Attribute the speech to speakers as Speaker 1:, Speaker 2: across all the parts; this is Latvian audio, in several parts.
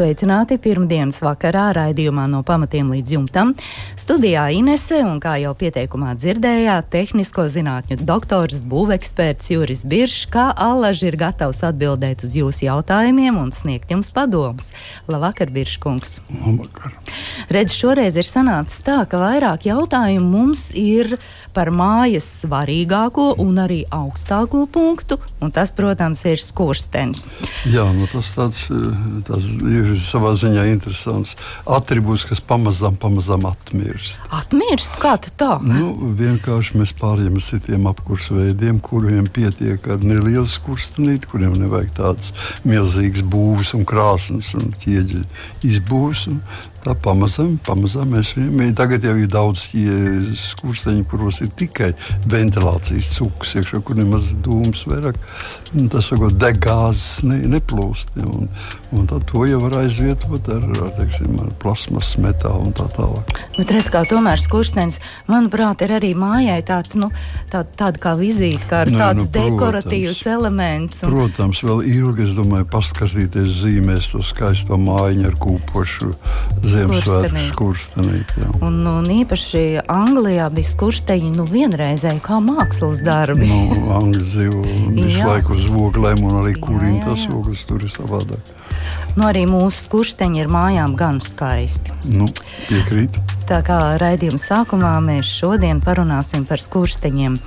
Speaker 1: Sveicināti pirmdienas vakarā raidījumā no pamatiem līdz jumtam. Studijā Inese un, kā jau pieteikumā dzirdējāt, tehnisko zinātņu doktors, būveksperts Juris Biršs, kā allaži ir gatavs atbildēt uz jūsu jautājumiem un sniegt jums padomus. Labvakar, Birškungs!
Speaker 2: Labvakar!
Speaker 1: Redz, šoreiz ir sanācis tā, ka vairāk jautājumu mums ir par mājas svarīgāko un arī augstāko punktu, un tas, protams, ir skurstenis.
Speaker 2: Jā, nu tas tāds, tāds ir savā ziņā interesants attribūts, kas pamazām, pamazām atmirst.
Speaker 1: Atmirst? Kā tā?
Speaker 2: Nu, vienkārši mēs pārējām uz citiem apkursu veidiem, kuriem pietiek ar nelielu skurstenīti, kuriem nevajag tādas milzīgas būvs un krāsnes un ķieģeļu izbūves. Tā pamazām, pamazām mēs viņam tagad jau ir daudz skursteņu, kuros ir tikai ventilācijas cūks, iekšā, kur nemaz dūmus vairāk. Tas sakot, deg gāzes ne, neplūst. Ja, un, un tad to jau var aizvietot ar, ar, teiksim, ar plasmas metālu un tā tālāk.
Speaker 1: Bet redz, kā tomēr skurstenis, manuprāt, ir arī mājai tāds, nu, tā, tāda kā vizīte, kā ar Nē, tāds nu, dekoratīvs elements.
Speaker 2: Un... Protams, vēl ilgi, es domāju, paskatīties zīmēs to skaisto mājiņu ar kūpošu Ziemassvētku skurstenīti.
Speaker 1: Un, un īpaši Anglijā bija skursteņi nu, vienreizēji kā mākslas darbi.
Speaker 2: nu, Angļu dzīvo visu laiku uz oglēm un arī kuriem tas ogles tur ir savādāk.
Speaker 1: Nu, arī mūsu skursteņi ir mājām gan skaisti.
Speaker 2: Nu, piekrīt.
Speaker 1: Tā kā raidījuma sākumā mēs šodien parunāsim par skursteņiem.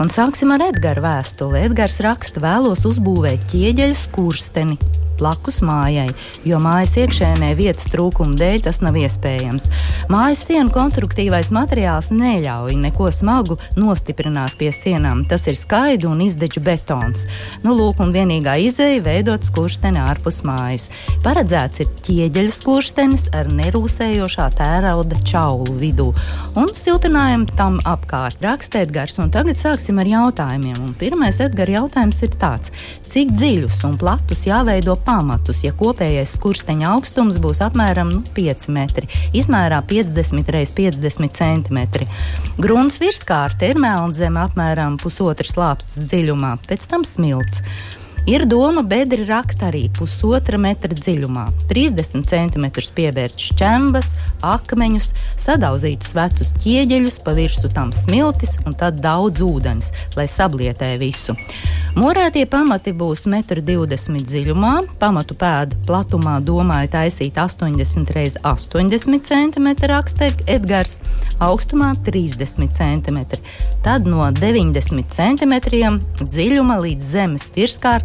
Speaker 1: Un sāksim ar Edgara vēstuli. Edgars raksta, vēlos uzbūvēt ķieģeļu skursteni blakus mājai, jo mājas iekšēnē vietas trūkuma dēļ tas nav iespējams. Mājas sienu konstruktīvais materiāls neļauj neko smagu nostiprināt pie sienām. Tas ir skaidrs un izdeģu betons. Nu, lūk, un vienīgā izēja veidot skursteni ārpus mājas. Paredzēts ir ķieģeļu skurstenis ar nerūsējošā tērauda čaulu vidū un siltinājumu tam apkārt. Raksta Edgars, un tagad sāksim ar jautājumiem. Un pirmais Edgars jautājums ir tāds, cik dziļus un platus jāveido pamatus, ja kopējais skursteņa augstums būs apmēram nu, 5 metri, izmērā 50 x 50 cm. Grunts virskārta ir melnzeme apmēram pusotras lāpstas dziļumā, pēc tam smilts. Ir doma bedri rakt arī pusotra metra dziļumā, 30 cm piebērt šķembas, akmeņus, sadauzītus vecus ķieģeļus, pa virsmu tam smiltis un tad daudz ūdens, lai sablietē visu. Morētie pamati būs 1,20 m dziļumā, pamatu pēdu platumā domāju taisīt 80 x 80 cm rakstē Edgars, augstumā 30 cm. Tad no 90 cm dziļuma līdz zemes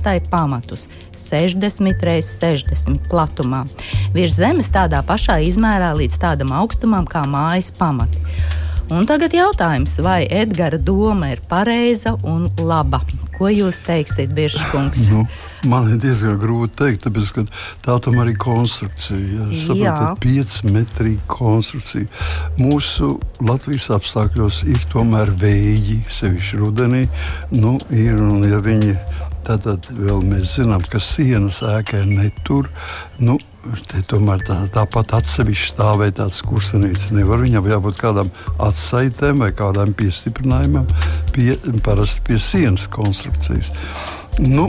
Speaker 1: virskārtai pamatus 60 x 60 platumā. Virs zemes tādā pašā izmērā līdz tādam augstumam kā mājas pamati. Un tagad jautājums, vai Edgara doma ir pareiza un laba? Ko jūs teiksiet, Biržkungs?
Speaker 2: Nu, man ir diezgan grūti pateikt, tāpēc, ka tā tomēr ir konstrukcija. Ja, Pieci metri konstrukcija. Mūsu Latvijas apstākļos ir tomēr vēji, sevišķi rudenī. Nu, ir, un, ja viņi Tātad vēl mēs zinām, ka sienas ēkai netur. Nu, Te tomēr tā, tāpat atsevišķi stāvēja tāds kursenīts. Nevar viņam jābūt kādam atsaitēm vai kādam piestiprinājumam pie, parasti pie sienas konstrukcijas. Nu,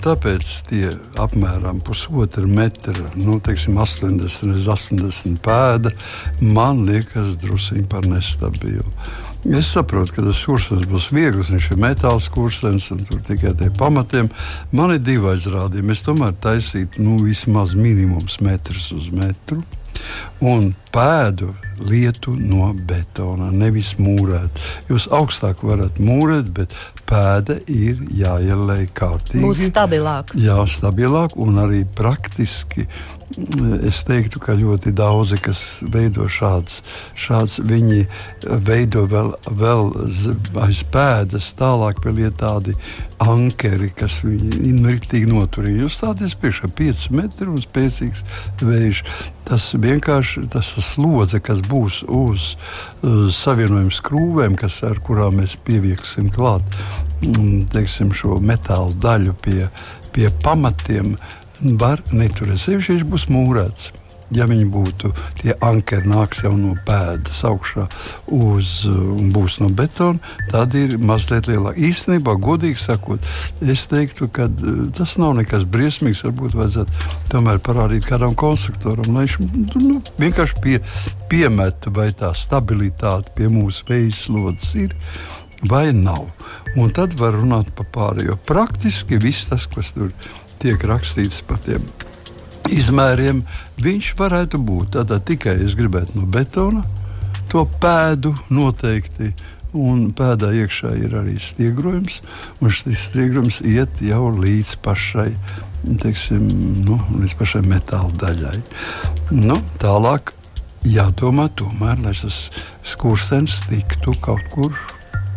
Speaker 2: tāpēc tie apmēram pusotra metra, nu, teiksim, 80 līdz 80 pēda, man liekas druskuļi par nestabilu. Es saprotu, ka tas kursens būs viegls, viņš ir metāls kursens un tur tikai tie pamatiem. Man ir divi aizrādījumi. Es tomēr taisītu nu, vismaz minimums metrs uz metru. Un pēdu lietu no betona, nevis mūrēt. Jūs augstāk varat mūrēt, bet pēda ir jāielēj kārtīgi.
Speaker 1: Būs stabilāk.
Speaker 2: Jā, stabilāk un arī praktiski es teiktu, ka ļoti daudzi, kas veido šāds, šāds viņi veido vēl, vēl aiz pēdas, tālāk vēl ir tādi ankeri, kas viņu rīktīgi noturīja. Jūs stāties priekšā 5 metri un spēcīgs vējš. Tas vienkārši tas slodze, kas būs uz uh, savienojuma skrūvēm, kas, ar kurām mēs pievieksim klāt mm, teiksim, šo metāla daļu pie, pie pamatiem, var neturēt. Sevišķi viņš būs mūrēts ja viņi būtu tie ankeri, nāks jau no pēdas augšā uz, un būs no betona, tad ir mazliet lielāk. Īstenībā, godīgi sakot, es teiktu, ka e, tas nav nekas briesmīgs. Varbūt vajadzētu tomēr parādīt kādam konstruktoram, lai viņš nu, vienkārši pie, piemeta, vai tā stabilitāte pie mūsu vejas slodzes ir vai nav. Un tad var runāt par pārējo. Praktiski viss tas, kas tur tiek rakstīts par tiem izmēriem, viņš varētu būt. Tātad tikai es gribētu no betona to pēdu noteikti. Un pēdā iekšā ir arī stiegrojums, un šis stiegrojums iet jau līdz pašai, teiksim, nu, līdz pašai metāla daļai. Nu, tālāk jādomā, tomēr, lai tas skurstenis tiktu kaut kur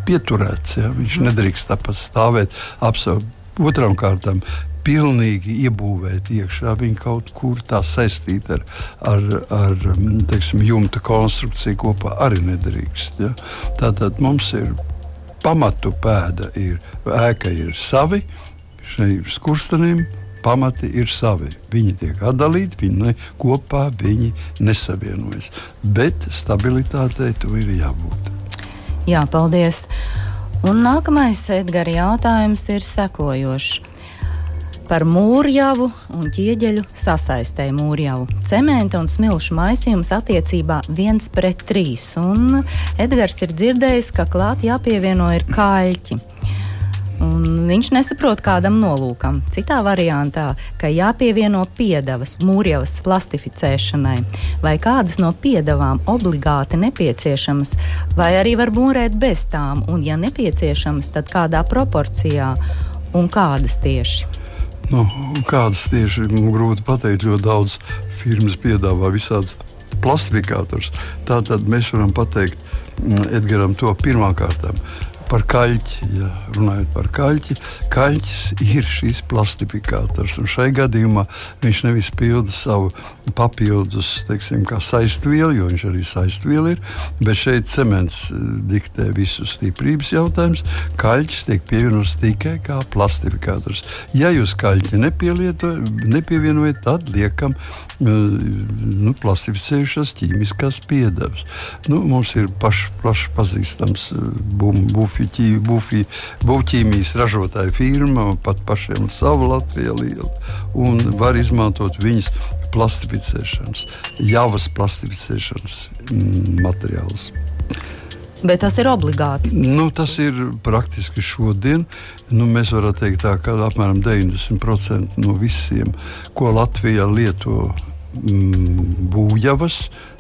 Speaker 2: pieturēts. Ja? Viņš nedrīkst tāpat stāvēt apsaukt. Otram kārtam pilnīgi iebūvēt iekšā. Viņa kaut kur tā saistīta ar, ar, ar mm, teiksim, jumta konstrukciju kopā arī nedrīkst. Ja? Tātad mums ir pamatu pēda, ir ēka, ir savi šai skurstenim. Pamati ir savi. Viņi tiek atdalīti, viņi ne, kopā viņi nesavienojas. Bet stabilitātei tur ir jābūt.
Speaker 1: Jā, paldies. Un nākamais Edgars jautājums ir sekojošs par mūrjavu un ķieģeļu sasaistēju mūrjavu. Cementa un smilšu maisījums attiecībā viens pret trīs. Un Edgars ir dzirdējis, ka klāt jāpievieno ir kaļķi. Un viņš nesaprot kādam nolūkam. Citā variantā, ka jāpievieno piedevas mūrjavas plastificēšanai, vai kādas no piedevām obligāti nepieciešamas, vai arī var mūrēt bez tām, un, ja nepieciešamas, tad kādā proporcijā un kādas tieši.
Speaker 2: Nu, kādas tieši ir grūti pateikt, jo daudz firmas piedāvā visādus plastifikātorus. Tātad mēs varam pateikt mm, Edgars to pirmām kārtām par kaļķi. Ja runājot par kaļķi, kaļķis ir šis plastifikators. Šai gadījumā viņš nevis pilda savu papildus, teiksim, saistvielu, jo viņš arī saistviela ir, bet šeit cements eh, diktē visu stiprības jautājumus. Kaļķis tiek pievienots tikai kā plastifikators. Ja jūs kaļķi nepievienojat, tad liekam nu, plastificējušās ķīmiskās piedevas. Nu, mums ir pašs pazīstams būvniecības būvķīmijas ražotāja firma, pat pašiem savu Latviju lielu, un var izmantot viņas plastificēšanas, javas plastificēšanas mm, materiālus.
Speaker 1: Bet tas ir obligāti.
Speaker 2: Nu, tas ir praktiski šodien. Nu, mēs varam teikt, tā, ka apmēram 90% no visiem, ko Latvijā lieto mm, būvjavas, ir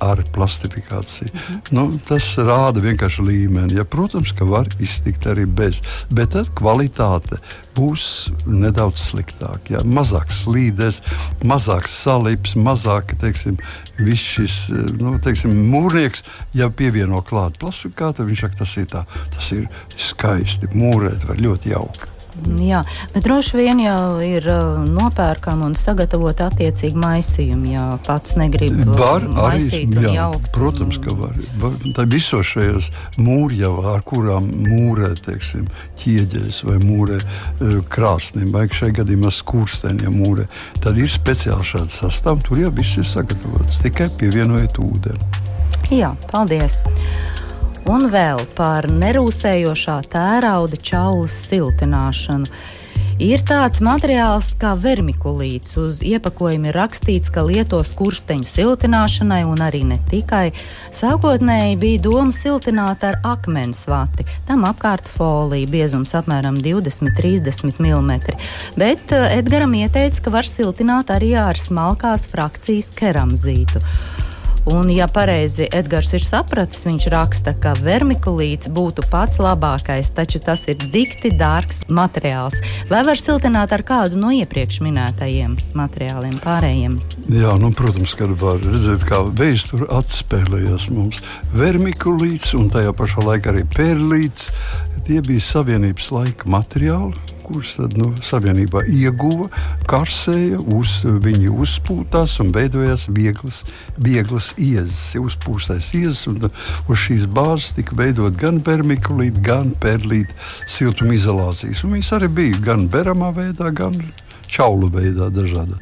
Speaker 2: ar plastifikāciju. Mm -hmm. nu, tas rāda vienkārši līmeni. Ja, protams, ka var iztikt arī bez, bet tad kvalitāte būs nedaudz sliktāka. Ja. Mazāk slīdēs, mazāk salips, mazāk teiksim, viss šis nu, teiksim, mūrnieks, ja pievieno klāt plastifikātu, viņš saka, tas ir tā, tas ir skaisti, mūrēt var ļoti jauki.
Speaker 1: Jā, bet droši vien jau ir uh, nopērkama un sagatavota attiecīgi maisījumi, ja pats negrib uh, var maisīt arī, jā, jaukt.
Speaker 2: Protams, ka var. var tā visos šajos mūrjavā, ar kurām mūrē, teiksim, ķieģeļus vai mūrē uh, krāsniem, vai šajā gadījumā skursteniem mūrē, tad ir speciāli šādi sastāvdaļas. Tur jau viss ir sagatavots, tikai pievienojot ūdeni.
Speaker 1: Jā, paldies! Un vēl par nerūsējošā tērauda čaulas siltināšanu. Ir tāds materiāls kā vermikulīts. Uz iepakojuma ir rakstīts, ka lieto skursteņu siltināšanai, un arī ne tikai. Sākotnēji bija doma siltināt ar akmens vati, tam apkārt folija, biezums apmēram 20-30 mm. Bet eh, Edgaram ieteica, ka var siltināt arī ar smalkās frakcijas keramzītu. Un, ja pareizi Edgars ir sapratis, viņš raksta, ka vermikulīts būtu pats labākais, taču tas ir dikti dārgs materiāls. Vai var siltināt ar kādu no iepriekš minētajiem materiāliem, pārējiem?
Speaker 2: Jā, nu, protams, ka var redzēt, kā vējs tur atspēlējās mums. Vermikulīts un tajā pašā laikā arī perlīts. Tie bija savienības laika materiāli, kurus tad, nu, savienībā ieguva, karsēja, uz, viņi uzpūtās un veidojās vieglas, vieglas iezas, uzpūstais iezas. Un, uz šīs bāzes tika veidot gan permikulīti, gan perlīti siltumizolācijas. Un viņas arī bija gan beramā veidā, gan čaulu veidā dažādi.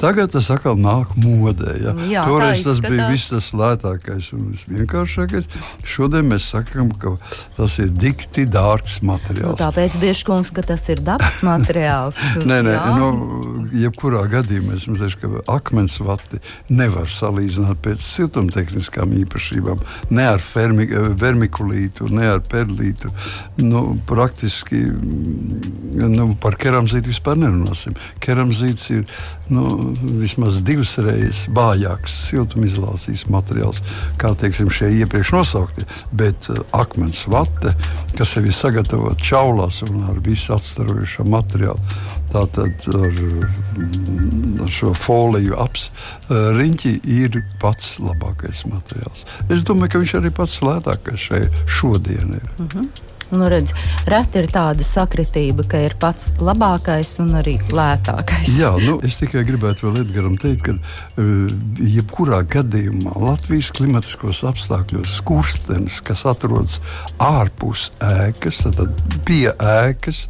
Speaker 2: Tagad tas atkal nāk modē. Ja? Jā, Toreiz tas bija viss tas lētākais un vienkāršākais. Šodien mēs sakām, ka tas ir dikti dārgs materiāls.
Speaker 1: Nu, tāpēc bieži kungs, ka tas ir dabas materiāls.
Speaker 2: nē, nē, nu, jebkurā gadījumā es teikšu, ka akmens vati nevar salīdzināt pēc siltumtehniskām īpašībām. Ne ar fermi, vermikulītu, ne ar perlītu. Nu, praktiski nu, par keramzītu vispār nerunāsim keramzīts ir nu, vismaz divas reizes vājāks siltumizolācijas materiāls, kā teiksim, šie iepriekš nosauktie. Bet uh, akmens vate, kas jau ir sagatavota čaulās un ar visu atstarojušo materiālu, tātad ar, mm, ar šo foliju uh, riņķi ir pats labākais materiāls. Es domāju, ka viņš arī pats lētākais šeit šodien ir. Mm -hmm.
Speaker 1: Nu, redz, reti ir tāda sakritība, ka ir pats labākais un arī lētākais.
Speaker 2: Jā, nu, es tikai gribētu vēl Edgars teikt, ka uh, jebkurā gadījumā Latvijas klimatiskos apstākļos skurstenis, kas atrodas ārpus ēkas, tad pie ēkas,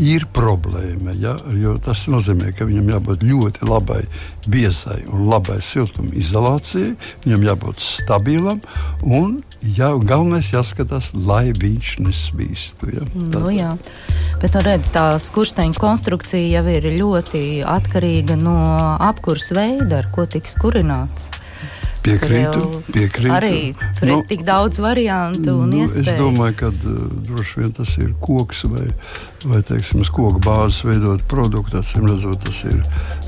Speaker 2: ir problēma. Ja? Jo tas nozīmē, ka viņam jābūt ļoti labai biezai un labai siltuma izolācijai, viņam jābūt stabilam un jā, galvenais jāskatās, lai viņš nesvīstu. Ja?
Speaker 1: Tad... Nu, jā. Bet, nu, redz, tā skursteņa konstrukcija jau ir ļoti atkarīga no apkurses veida, ar ko tiks kurināts.
Speaker 2: Piekrītu, piekrītu.
Speaker 1: Arī tur nu, ir tik daudz variantu un nu, iespēju.
Speaker 2: Es domāju, ka uh, droši vien tas ir koks vai, vai teiksim, koku bāzes veidot produktu. Atcīm redzot, tas ir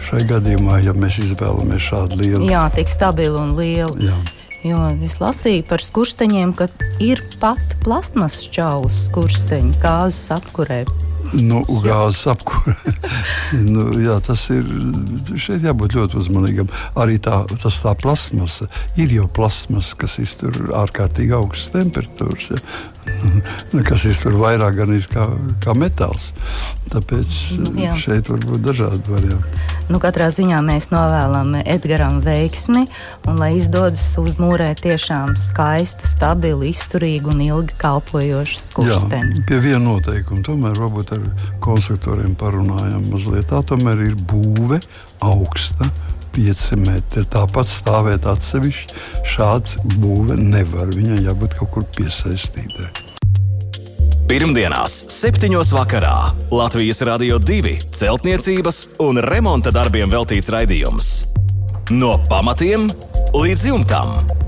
Speaker 2: šai gadījumā, ja mēs izvēlamies šādu lielu.
Speaker 1: Jā, tik stabilu un lielu. Jā. Jo es lasīju par skursteņiem, ka ir pat plasmas čaulas skursteņi, kāzas apkurē.
Speaker 2: Nu, gāzes apkūra. nu, jā, tas ir. Šeit jābūt ļoti uzmanīgam. Arī tā, tas tā plasmasa ir jau plasmas, kas iztur ārkārtīgi augstas temperatūras. Ja? kas iztur vairāk gan kā, kā metāls. Tāpēc nu, jā. šeit var būt dažādi varianti.
Speaker 1: Nu, katrā ziņā mēs novēlam Edgars veiksmi un lai izdodas uzmūrēt tiešām skaistu, stabilu, izturīgu un ilgi kalpojošu skursteni.
Speaker 2: Pie viena noteikuma tomēr varbūt ar konstruktoriem parunājam mazliet. Tā tomēr ir būve augsta 5 metri. Tāpat stāvēt atsevišķi šāds būve nevar. Viņai jābūt kaut kur piesaistītai.
Speaker 3: Pirmdienās, 7. vakarā Latvijas Rādio 2 celtniecības un remonta darbiem veltīts raidījums. No pamatiem līdz jumtam.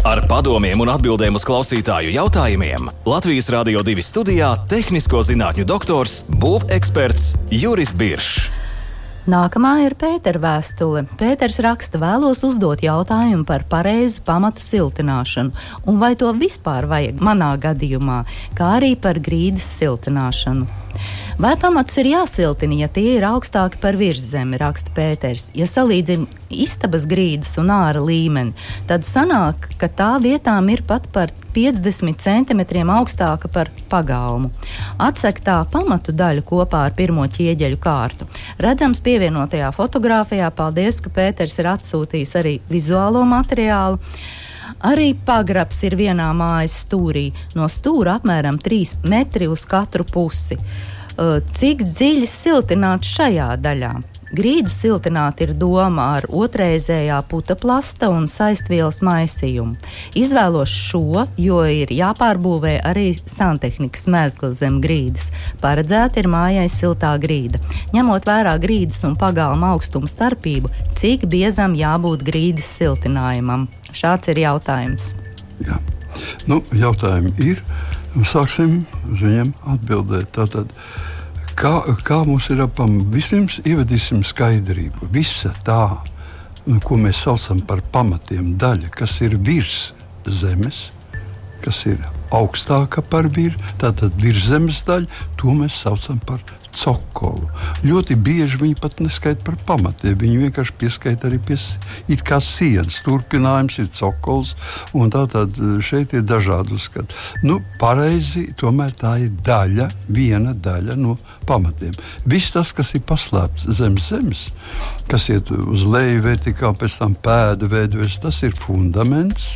Speaker 3: Ar padomiem un atbildēm uz klausītāju jautājumiem Latvijas Rādio 2 studijā - tehnisko zinātņu doktors, būveksperts Juris Biršs.
Speaker 1: Nākamā ir Pētera vēstule. Pēters raksta, vēlos uzdot jautājumu par pareizu pamatu siltināšanu, un vai to vispār vajag manā gadījumā, kā arī par grīdas siltināšanu. Vai pamats ir jāsiltina, ja tie ir augstāki par virszemi, raksta Pēters. Ja salīdzina istabas grīdas un ārā līmeni, tad sanāk, ka tā vietām ir pat par 50 centimetriem augstāka par pagalmu. Atsek tā pamatu daļu kopā ar pirmo ķieģeļu kārtu. Redzams, pievienotajā fotografijā, paldies, ka Pēters ir atsūtījis arī vizuālo materiālu. Arī pagrabs ir vienā mājas stūrī, no stūra apmēram 3 metri uz katru pusi. Eh, cik dziļi siltināt šajā daļā. Grīdu siltināt ir doma ar otrreizējā puta plasta un saistvielas maisījumu. Izvēlos šo, jo ir jāpārbūvē arī santehnikas mēsla zem grīdas. Paredzēta ir mājai siltā grīda. Ņemot vērā grīdas un pagalma augstuma starpību, cik biezam jābūt grīdas siltinājumam? Šāds ir jautājums.
Speaker 2: Jā. Nu, jautājumi ir. Sāksim uz viņiem atbildēt. Tātad, kā, kā mums ir apam, vispirms ievedīsim skaidrību. Visa tā ko mēs saucam par pamatiem, daļa, kas ir virs zemes, kas ir augstāka par virsmu, tātad virsmas daļa, to mēs saucam par cokolu. Ļoti bieži viņi pat neskaita par pamatiem. Viņi vienkārši pieskaita arī pie sienas. Turpinājums ir cokols, un tā tad e, šeit ir dažādi uzskati. Nu, pareizi, tomēr tā ir daļa, viena daļa no pamatiem. Viss tas, kas ir paslēpts zem zemes, kas iet uz leju vertikāli, pēc tam pēda veidojas, tas ir fundaments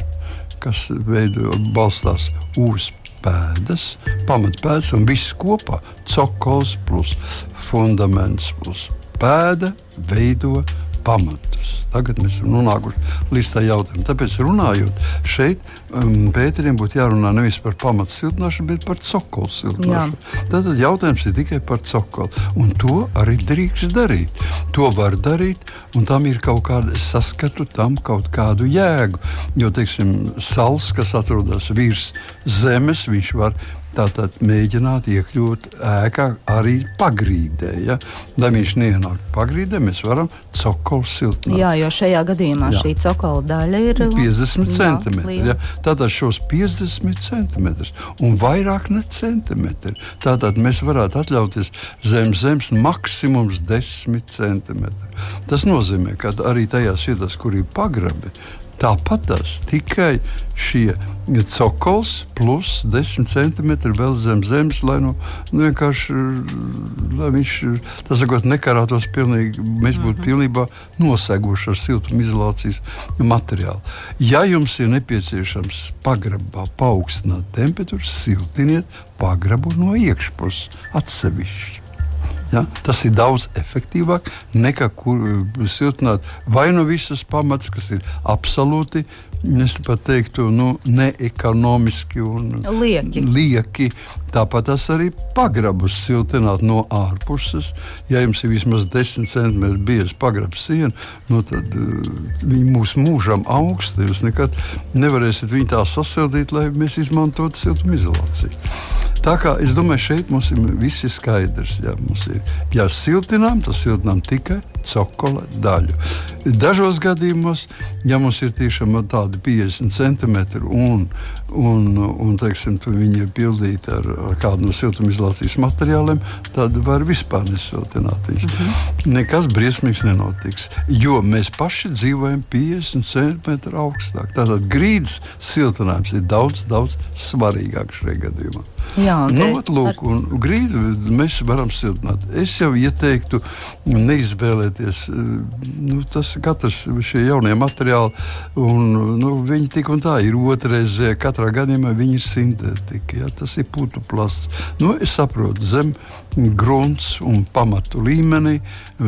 Speaker 2: kas veido, balstās uz pēdas, pamatpēdas un viss kopā - cokols plus fundaments plus. Pēda veido pamatus. Tagad mēs esam nonākuši līdz tā jautājumam. Tāpēc runājot šeit, um, Pēterim būtu jārunā nevis par pamatu siltināšanu, bet par cokolu siltināšanu. Tad jautājums ir tikai par cokolu. Un to arī drīkst darīt. To var darīt, un tam ir kaut kāda saskatu, tam kaut kādu jēgu. Jo, teiksim, sals, kas atrodas virs zemes, viņš var Tātad mēģināt iekļūt ēkā arī pagrīdē. Ja? Lai viņš neienāktu pagrīdē, mēs varam cokolu siltināt.
Speaker 1: Jā, jo šajā gadījumā jā. šī cokola daļa ir
Speaker 2: 50 cm. Ja? Tātad šos 50 cm un vairāk ne centimetri. Tātad mēs varētu atļauties zem zemes maksimums 10 cm. Tas nozīmē, ka arī tajās vietās, kur ir pagrabi, Tāpat tas tikai šie cokols plus 10 centimetri vēl zem zemes, lai nu, nu lai viņš sakot, nekarātos pilnīgi, mēs būtu mhm. pilnībā noseguši ar siltumizolācijas materiālu. Ja jums ir nepieciešams pagrabā paaugstināt temperatūru, siltiniet pagrabu no iekšpuses atsevišķi. Ja? Tas ir daudz efektīvāk nekā kur, eh, siltināt vai nu visas pamats, kas ir absolūti. Es pat teiktu, nu, neekonomiski un
Speaker 1: lieki.
Speaker 2: lieki. Tāpat tas arī pagrabus siltināt no ārpuses. Ja jums ir vismaz 10 cm bieza pagrabs siena, nu tad uh, viņi mūs mūžam augsta. Jūs nekad nevarēsiet viņu tā sasildīt, lai mēs izmantotu siltumizolāciju. Tā kā es domāju, šeit mums ir viss skaidrs. Jā, mums ir jāsiltinām, tas siltinām tikai cokola daļu. Dažos gadījumos, ja mums ir tiešām tādi 50 centimetri un, un, un teiksim, viņi ir pildīti ar kādu no siltumizolācijas materiāliem, tad var vispār nesiltināt viņus. Mm -hmm. Nekas briesmīgs nenotiks, jo mēs paši dzīvojam 50 centimetru augstāk. Tātad grīdas siltinājums ir daudz, daudz svarīgāks šajā gadījumā.
Speaker 1: Jā, okay.
Speaker 2: nu, lūk, un grīdu mēs varam siltināt. Es jau ieteiktu neizvēlēties. Nu, tas katrs šie jaunie materiāli, un, nu, viņi tik un tā ir otrreizē. Katrā gadījumā viņi ir sintētika. Ja? Tas ir putu plasts. Nu, es saprotu, zem grunts un pamatu līmenī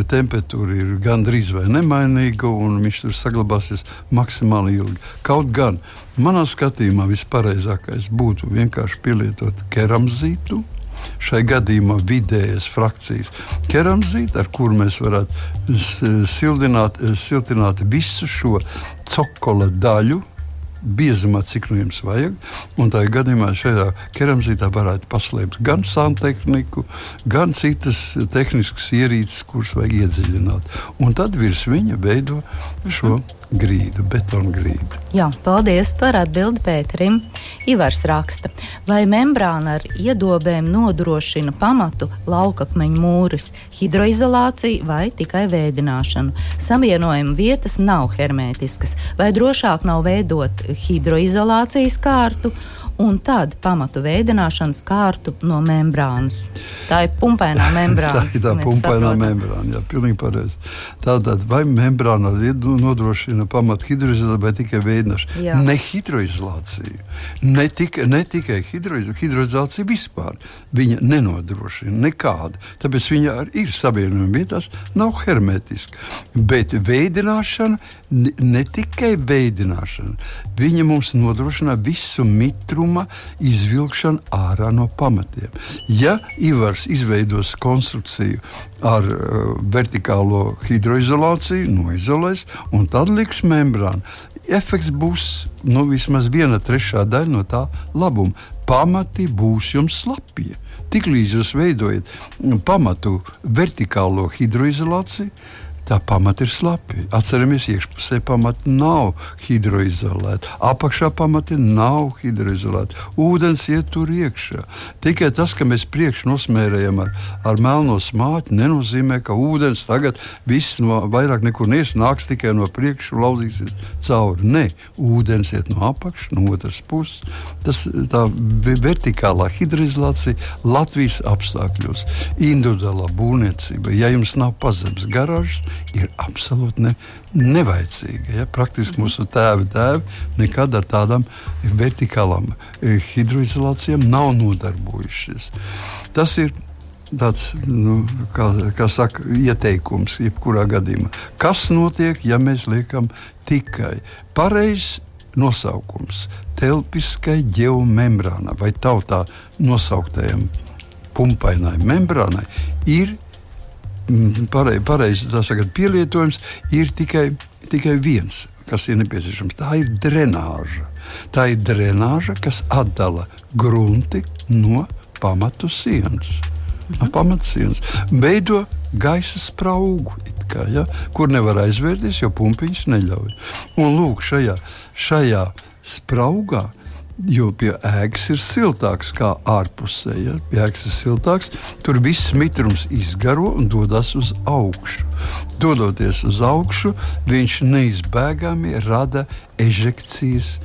Speaker 2: temperatūra ir gandrīz vai nemainīga, un viņš tur saglabāsies maksimāli ilgi. Kaut gan Manā skatījumā vispareizākais būtu vienkārši pielietot keramzītu. Šai gadījumā vidējas frakcijas keramzīta, ar kuru mēs varētu sildināt, siltināt visu šo cokola daļu, biezumā, cik nu jums vajag. Un tā gadījumā šajā keramzītā varētu paslēpt gan santehniku, gan citas tehniskas ierīces, kuras vajag iedziļināt. Un tad virs viņa veido šo grīdu, betonu grīdu.
Speaker 1: Jā, paldies par atbildi Pēterim. Ivars raksta, vai membrāna ar iedobēm nodrošina pamatu laukakmeņu mūris, hidroizolāciju vai tikai vēdināšanu. Savienojuma vietas nav hermētiskas, vai drošāk nav veidot hidroizolācijas kārtu un tad pamatu veidināšanas kārtu no membrānas. Tā ir pumpainā membrāna.
Speaker 2: tā ir tā pumpainā membrāna, jā, pilnīgi pareizi. Tātad vai membrāna nodrošina pamatu hidroizolāciju vai tikai veidināšanu? Ne hidroizolāciju, ne, tika, ne tikai hidroizolāciju, hidroizolāciju vispār viņa nenodrošina nekādu. Tāpēc viņa ir savienojuma vietās, nav hermetiska. Bet veidināšana, ne tikai veidināšana, viņa mums nodrošina visu mitrumu auguma izvilkšana ārā no pamatiem. Ja Ivars izveidos konstrukciju ar uh, vertikālo hidroizolāciju, noizolēs un tad liks membrānu, efekts būs nu, vismaz viena trešā daļa no tā labuma. Pamati būs jums slapji. Tiklīdz jūs veidojat pamatu vertikālo hidroizolāciju, tā pamata ir slapja. Atceramies, iekšpusē pamata nav hidroizolēta, apakšā pamata nav hidroizolēta. Ūdens iet tur iekšā. Tikai tas, ka mēs priekšā nosmērējam ar, ar melno smāķi, nenozīmē, ka ūdens tagad viss no vairāk nekur nāks tikai no priekšā un lauzīsies cauri. Nē, ūdens iet no apakšas, no otras puses. Tas tā vertikālā hidroizolācija Latvijas apstākļos, individuālā būvniecība, ja jums nav pazemes garāžas, ir absolūti ne, nevajadzīga. Ja? Praktiski mūsu tēvi tēvi nekad ar tādām vertikālām eh, hidroizolācijām nav nodarbojušies. Tas ir tāds nu, kā, kā saka, ieteikums, jebkurā gadījumā. Kas notiek, ja mēs liekam tikai pareizs nosaukums telpiskai geomembrānai vai tautā nosauktajam pumpainai membrānai ir pareizi pareiz, pielietojums, ir tikai, tikai viens, kas ir nepieciešams. Tā ir drenāža. Tā ir drenāža, kas atdala grunti no pamatu sienas. Mhm. Pamatsienas veido gaisa spraugu, kā, ja, kur nevar aizvērties, jo pumpiņas neļauj. Un lūk, šajā, šajā spraugā Jo pie ēkas ir siltāks kā ārpusē. Ja? Pie ēkas ir siltāks, tur viss mitrums izgaro un dodas uz augšu. Dodoties uz augšu, viņš neizbēgami rada ežekcijas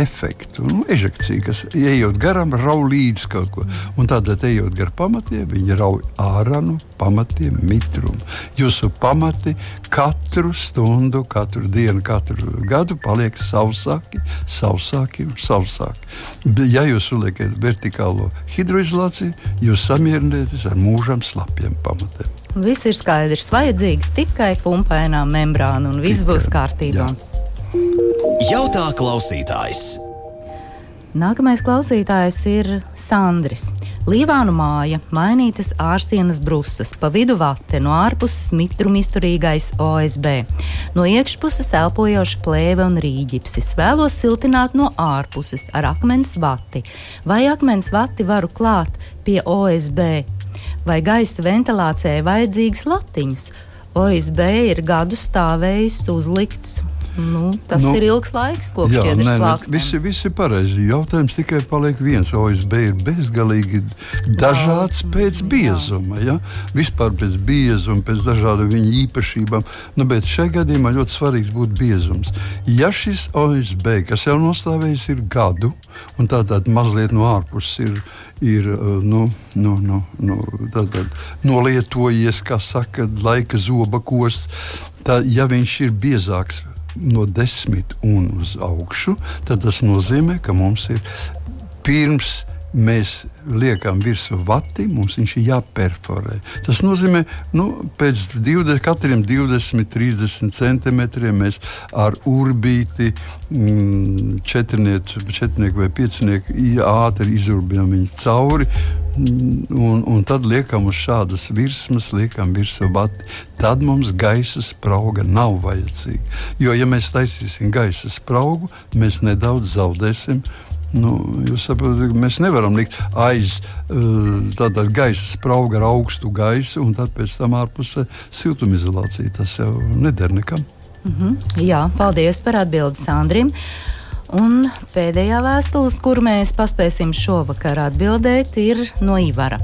Speaker 2: efektu. Nu, ežekcija, kas ejot garām, rauj līdzi kaut ko. Un tādēļ, ejot gar pamatiem, viņi rauj ārā no pamatiem mitrumu. Jūsu pamati katru stundu, katru dienu, katru gadu paliek sausāki, sausāki un sausāki. Ja jūs uzliekat vertikālo hidroizolāciju, jūs samierināties ar mūžam slapjiem pamatiem.
Speaker 1: Viss ir skaidrs, vajadzīga tikai pumpainā membrāna un viss tikai, būs kārtībā. Jā.
Speaker 3: Jautā klausītājs.
Speaker 1: Nākamais klausītājs ir Sandris. Līvānu māja, mainītas ārsienas brusas, pa vidu vate, no ārpuses mitrumizturīgais OSB, no iekšpuses elpojoša plēve un rīģipsis. Vēlos siltināt no ārpuses ar akmens vati. Vai akmens vati varu klāt pie OSB, vai gaisa ventilācijai vajadzīgas latiņas? OSB ir gadu stāvējis uzlikts Nu, tas nu, ir ilgs laiks, kopš šķiedras plāksnēm.
Speaker 2: Visi, visi pareizi. Jautājums tikai paliek viens. OSB ir bezgalīgi dažāds Daudz, pēc biezuma. Ja? Vispār pēc biezuma, pēc dažādām viņa īpašībām. Nu, bet šajā gadījumā ļoti svarīgs būtu biezums. Ja šis OSB, kas jau nostāvējis ir gadu, un tādā mazliet no ārpuses ir ir uh, nu, nu, nu, nu, tātad, nolietojies, kā saka, laika zoba kosts. Tā, ja viņš ir biezāks no desmit un uz augšu, tad tas nozīmē, ka mums ir pirms mēs liekam virsū vati, mums viņš ir jāperforē. Tas nozīmē, ka nu, pēc 20, katriem 20, 30 centimetriem mēs ar urbīti, mm, četrnieku vai piecinieku ātri izurbjam viņu cauri. Mm, un, un tad liekam uz šādas virsmas, liekam virsū vati. Tad mums gaisa sprauga nav vajadzīga. Jo, ja mēs taisīsim gaisa spraugu, mēs nedaudz zaudēsim Nu, jūs saprotat, mēs nevaram likt aiz uh, tāda gaisa sprauga ar augstu gaisu un tad pēc tam ārpusē siltumizolācija. Tas jau neder nekam.
Speaker 1: Mm -hmm. Jā, paldies par atbildi Sandrim. Un pēdējā vēstule, kuru mēs paspēsim šovakar atbildēt, ir no Ivara.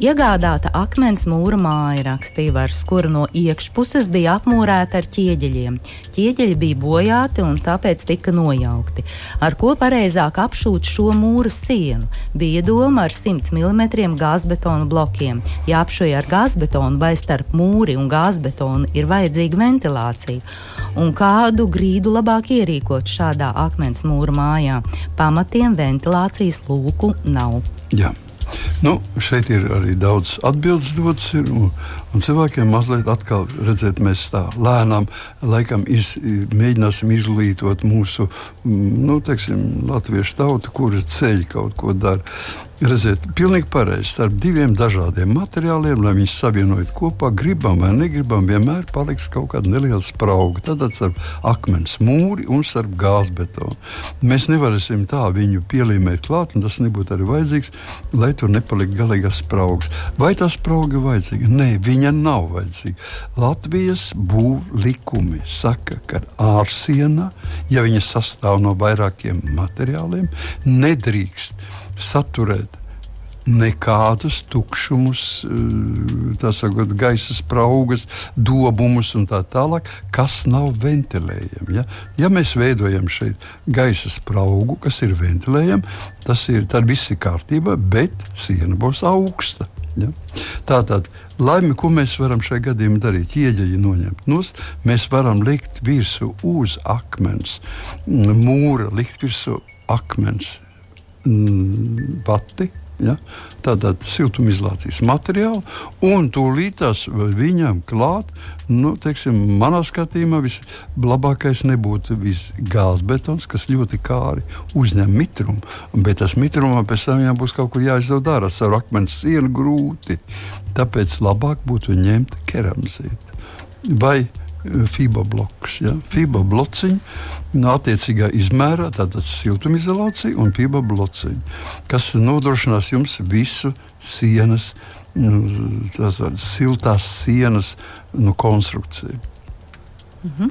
Speaker 1: Iegādāta akmens mūra māja, rakstīja Vars, kura no iekšpuses bija apmūrēta ar ķieģeļiem. Ķieģeļi bija bojāti un tāpēc tika nojaukti. Ar ko pareizāk apšūt šo mūra sienu? Bija doma ar 100 mm gāzbetonu blokiem. Ja apšoja ar gāzbetonu vai starp mūri un gāzbetonu ir vajadzīga ventilācija. Un kādu grīdu labāk ierīkot šādā akmens mūra mājā? Pamatiem ventilācijas lūku nav.
Speaker 2: Jā. Nu, šeit ir arī daudz atbildes dotas. Ir, un, cilvēkiem mazliet atkal redzēt, mēs tā lēnām laikam iz, mēģināsim izglītot mūsu mm, nu, teiksim, latviešu tautu, kura ceļ kaut ko dara. Redziet, pilnīgi pareizi. Starp diviem dažādiem materiāliem, lai viņus savienojot kopā, gribam vai negribam, vienmēr paliks kaut kāda neliela sprauga. Tad starp akmens mūri un starp gāzbetonu. Mēs nevarēsim tā viņu pielīmēt klāt, un tas nebūtu arī vajadzīgs, lai tur nepaliktu galīgas spraugas. Vai tā sprauga ir vajadzīga? Nē, viņa nav vajadzīga. Latvijas būvlikumi saka, ka ārsiena, ja viņa sastāv no vairākiem materiāliem, nedrīkst saturēt nekādus tukšumus, eh, sakot, gaisa spraugas, dobumus un tā tālāk, kas nav ventilējami. Ja, ja mēs veidojam šeit gaisa spraugu, kas ir ventilējama, tas ir tad viss ir kārtībā, bet siena būs augsta. Ja? Tātad, laimi, ko mēs varam šajā gadījumā darīt? Ieģeļi noņemt nost, mēs varam likt virsū uz akmens mūra, likt virsū akmens pati. Ja? Tātad siltumizolācijas materiāli, un tūlītās viņam klāt, nu, teiksim, manā skatījumā vislabākais nebūtu gāzbetons, kas ļoti kāri uzņem mitrumu, bet tas mitrumam pēc tam būs kaut kur jāizdod ārā ar akmens sienu grūti. Tāpēc labāk būtu ņemt keramzīti. Vai FIBA blokus. Ja? FIBA blociņi no attiecīgā izmērā, tātad siltumizolācija un FIBA blociņi, kas nodrošinās jums visu sienas, nu, tās siltās sienas nu, konstrukciju.
Speaker 1: Mm -hmm.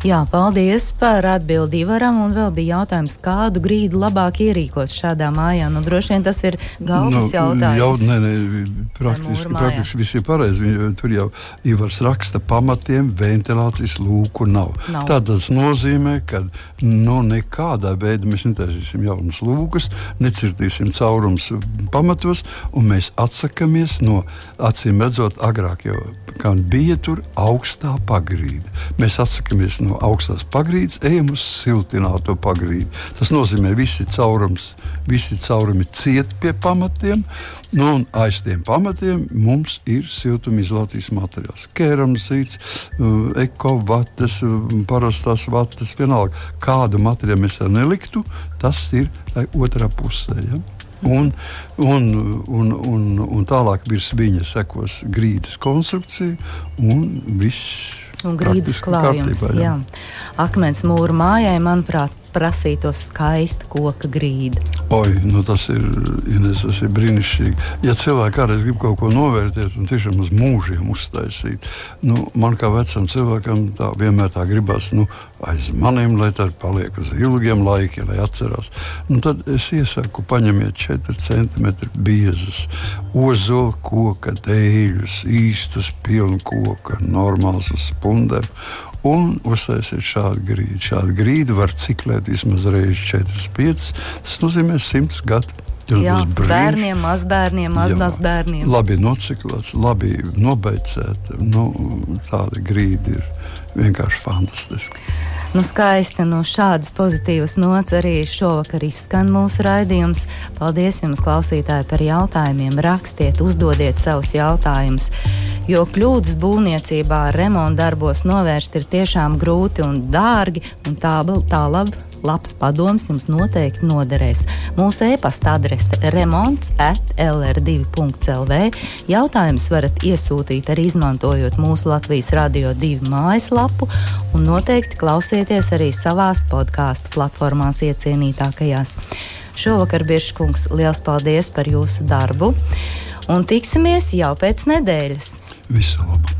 Speaker 1: Jā, paldies par atbildi Ivaram. Un vēl bija jautājums, kādu grīdu labāk ierīkot šādā mājā. Nu, droši vien tas ir galvas nu, jautājums. Jau,
Speaker 2: nē, nē, praktiski, praktiski viss ir pareizi. Tur jau Ivars raksta, pamatiem ventilācijas lūku nav. nav. Tā tas nozīmē, ka nu, nekādā veidā mēs netaisīsim jaunas lūkas, necirtīsim caurums pamatos, un mēs atsakāmies no acīm redzot, agrāk jau bija tur augstā pagrīde. Mēs mēs atsakāmies no augstās pagrīdes, ejam uz siltināto pagrīdi. Tas nozīmē, ka visi caurums, visi caurumi ciet pie pamatiem, nu, un aiz tiem pamatiem mums ir siltumizolācijas materiāls. Keramzīts, ekovates, uh, parastās vates, vienalga, kādu materiālu mēs neliktu, tas ir otrā pusē. Ja? Un, un, un, un, un tālāk virs viņa sekos grīdas konstrukcija un viss
Speaker 1: Un grīdas klājums. Akmens mūra mājai, manuprāt, prasītos skaista koka grīda.
Speaker 2: Oi, nu tas, ir, Ines, tas ir brīnišķīgi. Ja cilvēki kādreiz grib kaut ko novērtēt un tiešām uz mūžiem uztaisīt, nu, man kā vecam cilvēkam tā vienmēr tā gribas nu, aiz maniem, lai tā paliek uz ilgiem laikiem, lai atcerās. Nu, tad es iesaku, paņemiet 4 centimetru biezus ozolu koka dēļus, īstus pilnu koku, normāls uz spundēm un uztaisiet šādu grīdu. Šādu grīdu var ciklēt vismaz reizes 4, 5. Tas nozīmē 100 gadu.
Speaker 1: Jā, bērniem, mazbērniem, mazbērniem.
Speaker 2: Labi nociklēts, labi nobeigts. Nu, tāda grīda ir vienkārši fantastiska.
Speaker 1: Nu, skaisti, no nu, šādas pozitīvas nots arī šovakar izskan mūsu raidījums. Paldies jums, klausītāji, par jautājumiem. Rakstiet, uzdodiet savus jautājumus jo kļūdas būvniecībā remonta darbos novērst ir tiešām grūti un dārgi, un tā, tā labi. Labs padoms jums noteikti noderēs. Mūsu e-pasta adrese remonds at lr2.lv. Jautājumus varat iesūtīt arī izmantojot mūsu Latvijas Radio 2 mājaslapu un noteikti klausieties arī savās podkāstu platformās iecienītākajās. Šovakar, Biržkungs, liels paldies par jūsu darbu! Un tiksimies jau pēc nedēļas!
Speaker 2: Visu labu!